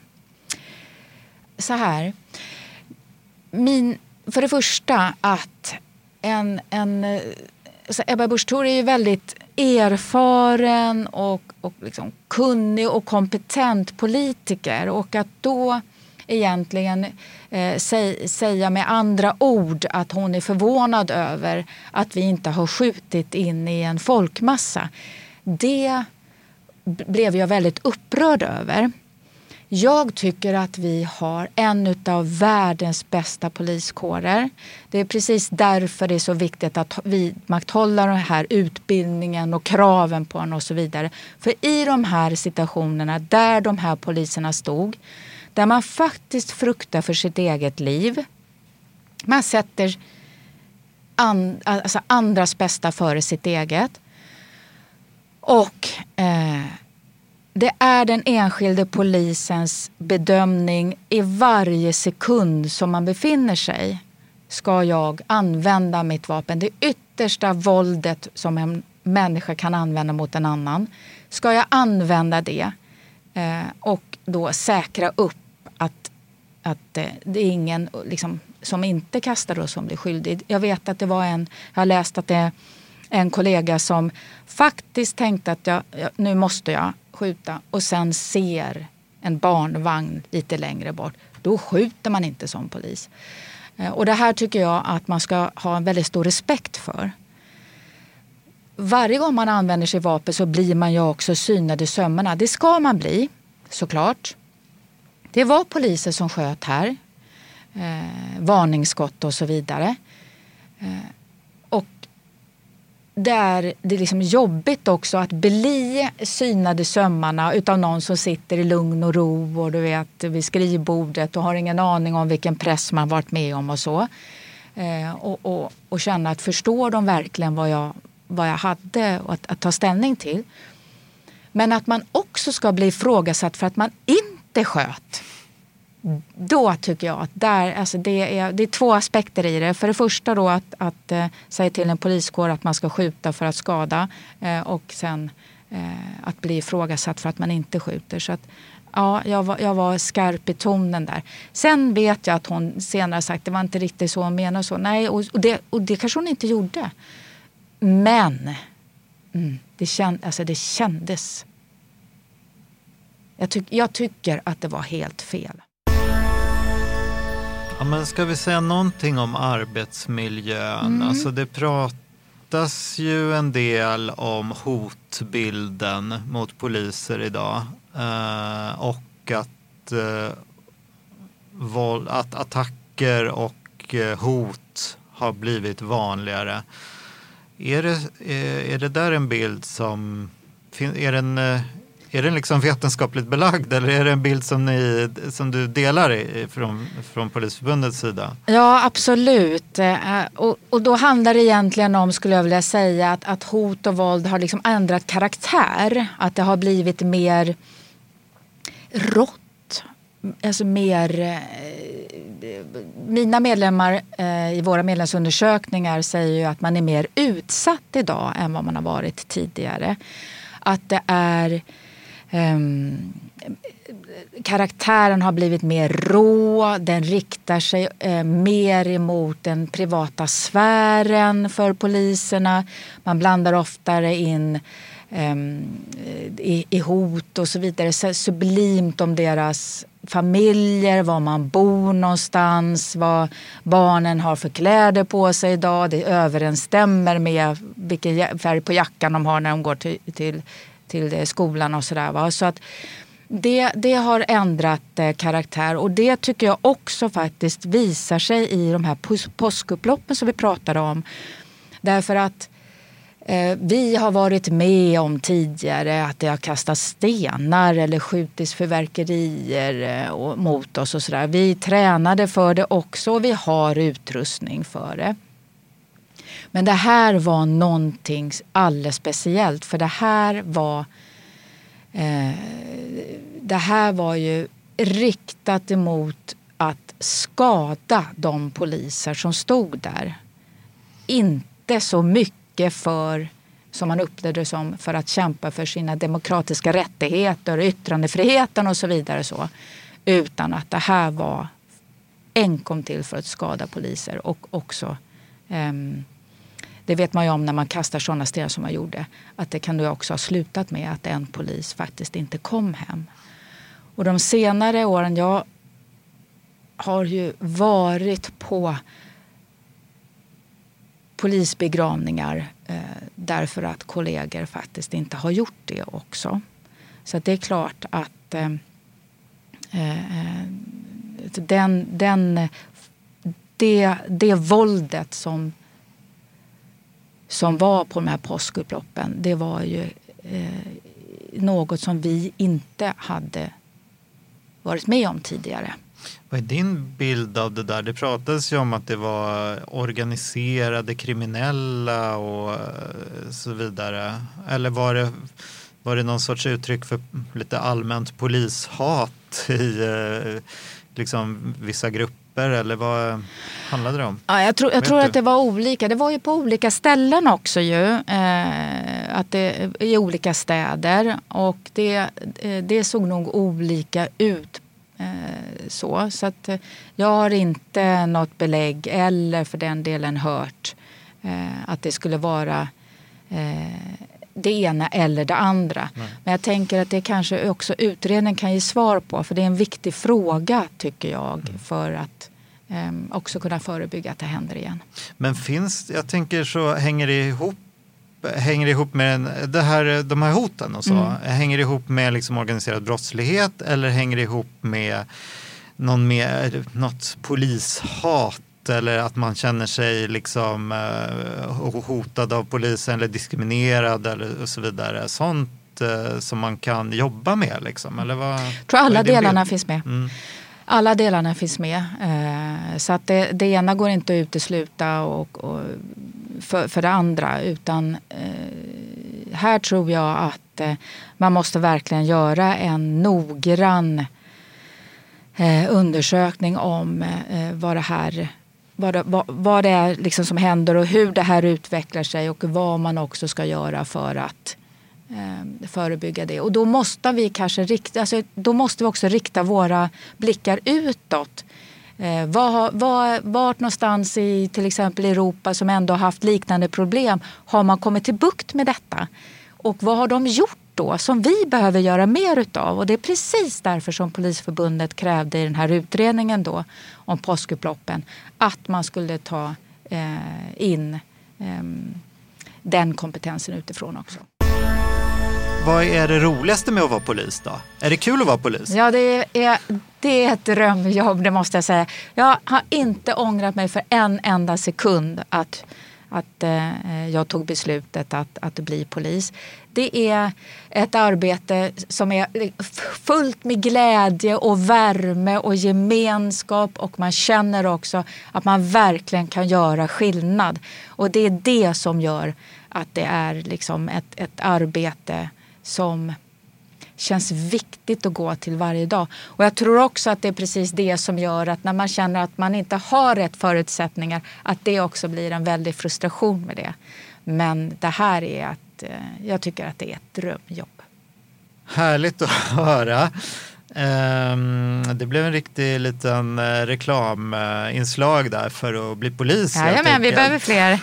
så här min, för det första att en, en så Ebba Busch Thor är ju väldigt erfaren och, och liksom kunnig och kompetent politiker och att då egentligen eh, säg, säga med andra ord att hon är förvånad över att vi inte har skjutit in i en folkmassa. Det blev jag väldigt upprörd över. Jag tycker att vi har en av världens bästa poliskårer. Det är precis därför det är så viktigt att vidmakthålla den här utbildningen och kraven på den och så vidare. För i de här situationerna där de här poliserna stod, där man faktiskt fruktar för sitt eget liv. Man sätter and, alltså andras bästa före sitt eget. Och eh, det är den enskilde polisens bedömning i varje sekund som man befinner sig. Ska jag använda mitt vapen? Det yttersta våldet som en människa kan använda mot en annan. Ska jag använda det eh, och då säkra upp att, att eh, det är ingen liksom, som inte kastar och som blir skyldig. Jag vet att det var en, jag har läst att det är en kollega som faktiskt tänkte att jag, nu måste jag skjuta och sen ser en barnvagn lite längre bort. Då skjuter man inte som polis. Eh, och det här tycker jag att man ska ha en väldigt stor respekt för. Varje gång man använder sig vapen så blir man ju också synad i sömmarna. Det ska man bli, såklart. Det var poliser som sköt här. Eh, varningsskott och så vidare. Eh, det är, det är liksom jobbigt också att bli synad i sömmarna utav någon som sitter i lugn och ro och du vet vid skrivbordet och har ingen aning om vilken press man varit med om och så. Eh, och, och, och, känna att förstår de verkligen vad jag, vad jag hade att, att ta ställning till. Men att man också ska bli ifrågasatt för att man inte sköt då tycker jag att där, alltså det, är, det är två aspekter i det. För det första då att, att eh, säga till en poliskår att man ska skjuta för att skada eh, och sen eh, att bli ifrågasatt för att man inte skjuter. Så att, ja, jag var, jag var skarp i tonen där. Sen vet jag att hon senare sagt att det var inte riktigt så hon menade. Så. Nej, och, och, det, och det kanske hon inte gjorde. Men mm, det, känd, alltså det kändes jag, tyck, jag, tycker att det var helt fel. Ja, men ska vi säga någonting om arbetsmiljön? Mm. Alltså det pratas ju en del om hotbilden mot poliser idag. Eh, och att, eh, våld, att attacker och eh, hot har blivit vanligare. Är det, är, är det där en bild som... Är den, eh, är den liksom vetenskapligt belagd eller är det en bild som, ni, som du delar i, från, från Polisförbundets sida? Ja, absolut. Eh, och, och då handlar det egentligen om, skulle jag vilja säga, att, att hot och våld har liksom ändrat karaktär. Att det har blivit mer rått. Alltså mer... Eh, mina medlemmar eh, i våra medlemsundersökningar säger ju att man är mer utsatt idag än vad man har varit tidigare. Att det är Um, karaktären har blivit mer rå, den riktar sig eh, mer emot den privata sfären för poliserna. Man blandar oftare in eh, i, i, hot och så vidare. Så sublimt om deras familjer, var man bor någonstans, vad barnen har för kläder på sig idag. Det överensstämmer med vilken färg på jackan de har när de går till, till till skolan och sådär. Så att det, det har ändrat eh, karaktär och det tycker jag också faktiskt visar sig i de här påskupploppen som vi pratade om. Därför att eh, vi har varit med om tidigare att det har kastats stenar eller skjutits fyrverkerier eh, mot oss och sådär. Vi tränade för det också och vi har utrustning för det. Men det här var någonting alldeles speciellt för det här var eh, det här var ju riktat emot att skada de poliser som stod där. Inte så mycket för, som man upplevde det som, för att kämpa för sina demokratiska rättigheter, yttrandefriheten och så vidare. Så, utan att det här var enkom till för att skada poliser och också um, det vet man ju om när man kastar sådana stenar som man gjorde. Att det kan ju också ha slutat med att en polis faktiskt inte kom hem. Och de senare åren, jag har ju varit på polisbegravningar eh, därför att kollegor faktiskt inte har gjort det också. Så det är klart att eh, eh, eh den, den, det, det våldet som, som var på de här påskupploppen det var ju eh, något som vi inte hade varit med om tidigare. Vad är din bild av det där? Det pratades ju om att det var organiserade kriminella och eh, så vidare. Eller var det, var det någon sorts uttryck för lite allmänt polishat i eh, liksom, vissa grupper? Eller vad handlade det om? Ja, jag tror, jag tror att det var olika. Det var ju på olika ställen också ju. Eh, att det, I olika städer. Och det, eh, det såg nog olika ut Eh, så så att eh, jag har inte något belägg eller för den delen hört eh, att det skulle vara det ena eller det andra. Nej. Men jag tänker att det kanske också utredningen kan ge svar på för det är en viktig fråga tycker jag mm. för att um, också kunna förebygga att det händer igen. Men finns, jag tänker så hänger det ihop hänger ihop med det här, de här hoten och så? Mm. Hänger det ihop med liksom organiserad brottslighet eller hänger det ihop med någon mer, något polishat eller att man känner sig liksom uh, hotad av polisen eller diskriminerad eller och så vidare. Sånt uh, som man kan jobba med liksom? Eller vad, Jag tror alla delarna bild? finns med. Mm. Alla delarna finns med. Uh, så att det, det ena går inte att utesluta och, och för, för det andra. Utan eh, här tror jag att eh, man måste verkligen göra en noggrann eh, undersökning om eh, vad det här vad det, vad, vad det är liksom som händer och hur det här utvecklar sig och vad man också ska göra för att eh, förebygga det. Och då måste vi kanske rikta, alltså, då måste vi också rikta våra blickar utåt. Eh, var, var, vart någonstans i till exempel Europa som ändå haft liknande problem har man kommit till bukt med detta? Och vad har de gjort då som vi behöver göra mer utav? Och det är precis därför som Polisförbundet krävde i den här utredningen då om påskupploppen att man skulle ta eh, in eh, den kompetensen utifrån också. Vad är det roligaste med att vara polis då? Är det kul att vara polis? Ja, det är, det är ett drömjobb, det måste jag säga. Jag har inte ångrat mig för en enda sekund att, att eh, jag tog beslutet att, att bli polis. Det är ett arbete som är fullt med glädje och värme och gemenskap och man känner också att man verkligen kan göra skillnad. Och det är det som gör att det är liksom ett, ett arbete som känns viktigt att gå till varje dag. Och jag tror också att det är precis det som gör att när man känner att man inte har rätt förutsättningar att det också blir en väldig frustration med det. Men det här är att eh, jag tycker att det är ett drömjobb. Härligt att höra. Um, det blev en riktig liten uh, reklaminslag där för att bli polis. Ja, men vi behöver fler.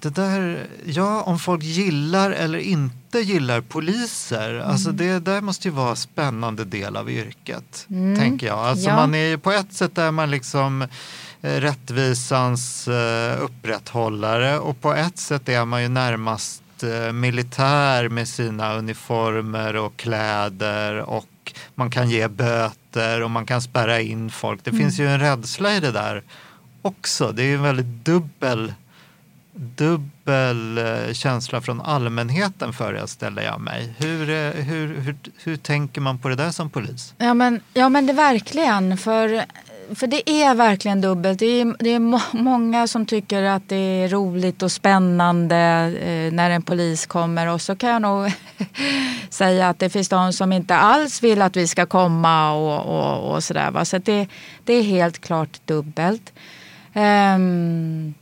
det där, ja, om folk gillar eller inte gillar poliser, mm. alltså det där måste ju vara en spännande del av yrket, mm. tänker jag. Alltså ja. man är på ett sätt där man liksom eh, rättvisans uh, upprätthållare och på ett sätt är man ju närmast militär med sina uniformer och kläder och man kan ge böter och man kan spärra in folk. Det mm. finns ju en rädsla i det där också. Det är en väldigt dubbel, dubbel eh, känsla från allmänheten föreställer jag mig. Hur, eh, hur, hur, hur tänker man på det där som polis? Ja men, ja, men det verkligen. För för det är verkligen dubbelt. Det är, det är må många som tycker att det är roligt och spännande eh, när en polis kommer och så kan jag nog säga att det finns de som inte alls vill att vi ska komma och, och, och sådär. Va? Så det, det är helt klart dubbelt. Um,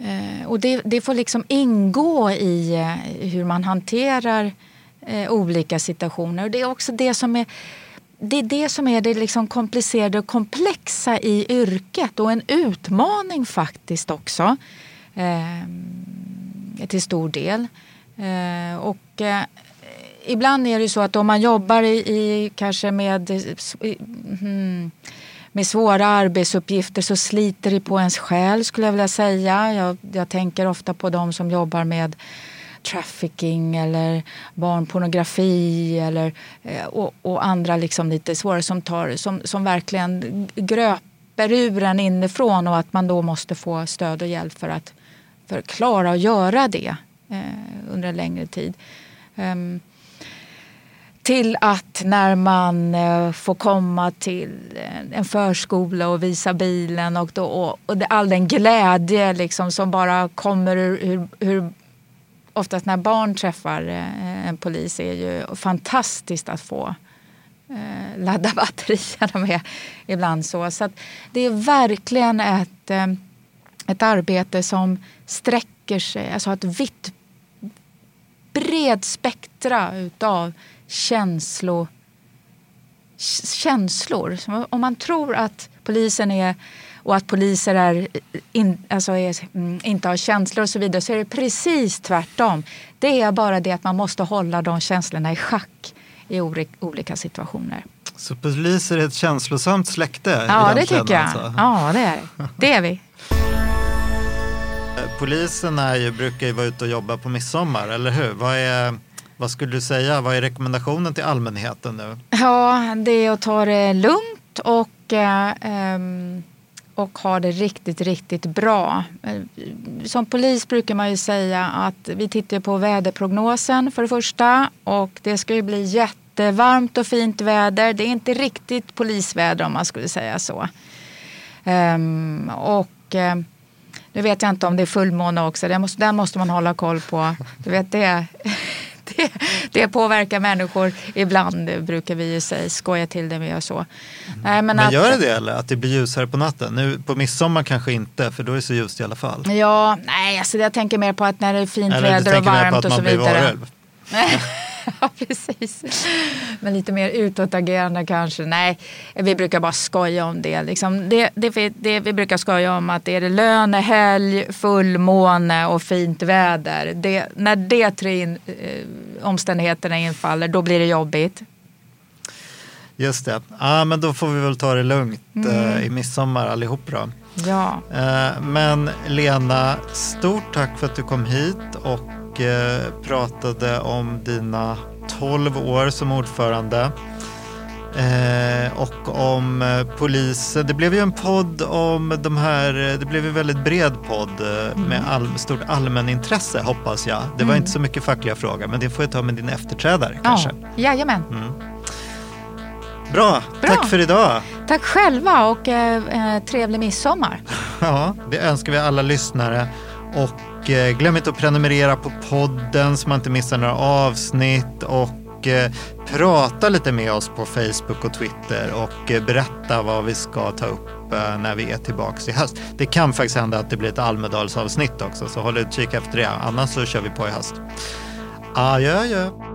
uh, och det, det, får liksom ingå i uh, hur man hanterar uh, olika situationer. Och det är också det som är det är det som är det liksom komplicerade och komplexa i yrket och en utmaning faktiskt också. Eh, till stor del. Eh, och eh, ibland är det så att om man jobbar i, i kanske med, mm, med svåra arbetsuppgifter så sliter det på ens själ skulle jag vilja säga. Jag, jag tänker ofta på de som jobbar med trafficking eller barnpornografi eller, eh, och, och, andra liksom lite svårare som, tar, som, som verkligen gröper ur en inifrån och att man då måste få stöd och hjälp för att, för att klara att göra det eh, under en längre tid. Um, till att när man eh, får komma till en förskola och visa bilen och, då, och, all den glädje liksom som bara kommer ur, ur, ur oftast när barn träffar eh, en polis är ju fantastiskt att få eh, ladda batterierna med ibland. Så, så det är verkligen ett, eh, ett arbete som sträcker sig, alltså ett vitt bred spektra utav känslo, känslor. Om man tror att polisen är och att poliser är, in, alltså är, mm, inte har känslor och så vidare så är det precis tvärtom. Det är bara det att man måste hålla de känslorna i schack i olika situationer. Så poliser är ett känslosamt släkte? Ja, det tycker jag. Alltså. Ja, det är det. är vi. Polisen är ju, brukar ju vara ute och jobba på midsommar, eller hur? Vad, är, vad skulle du säga, vad är rekommendationen till allmänheten nu? Ja, det är att ta det lugnt och eh, um, och har det riktigt, riktigt bra. Eh, som polis brukar man ju säga att vi tittar på väderprognosen för det första och det ska ju bli jättevarmt och fint väder. Det är inte riktigt polisväder om man skulle säga så. Um, och um, nu vet jag inte om det är fullmåne också, den måste, den måste man hålla koll på. Du vet det det, det påverkar människor ibland brukar vi ju säga, skoja till det med och så. Nej, men, men att, gör det det eller? Att det blir ljusare på natten? Nu på midsommar kanske inte för då är det så ljust i alla fall. Ja, nej alltså jag tänker mer på att när det är fint eller väder och varmt och så vidare. ja, precis. Men lite mer utåtagerande kanske. Nej, vi brukar bara skoja om det. Liksom det, det, det vi brukar skoja om att är det lönehelg, fullmåne och fint väder. Det, när de tre in, eh, omständigheterna infaller, då blir det jobbigt. Just det. Ja, men då får vi väl ta det lugnt mm. eh, i midsommar allihop då. Ja. Eh, men Lena, stort tack för att du kom hit och Eh, pratade om dina 12 år som ordförande. Eh, och om eh, polisen. Det blev ju en podd om de här, det blev en väldigt bred podd mm. med all, stort allmänintresse hoppas jag. Det var mm. inte så mycket fackliga frågor men det får jag ta med din efterträdare ja. kanske. Jajamän. Mm. Bra. Bra, tack för idag. Tack själva och eh, trevlig midsommar. ja, det önskar vi alla lyssnare. Och Eh, glöm inte att prenumerera på podden så man inte missar några avsnitt. Och eh, prata lite med oss på Facebook och Twitter och eh, berätta vad vi ska ta upp eh, när vi är tillbaka i höst. Det kan faktiskt hända att det blir ett Almedalsavsnitt också, så håll utkik efter det. Annars så kör vi på i höst. Adjö, adjö.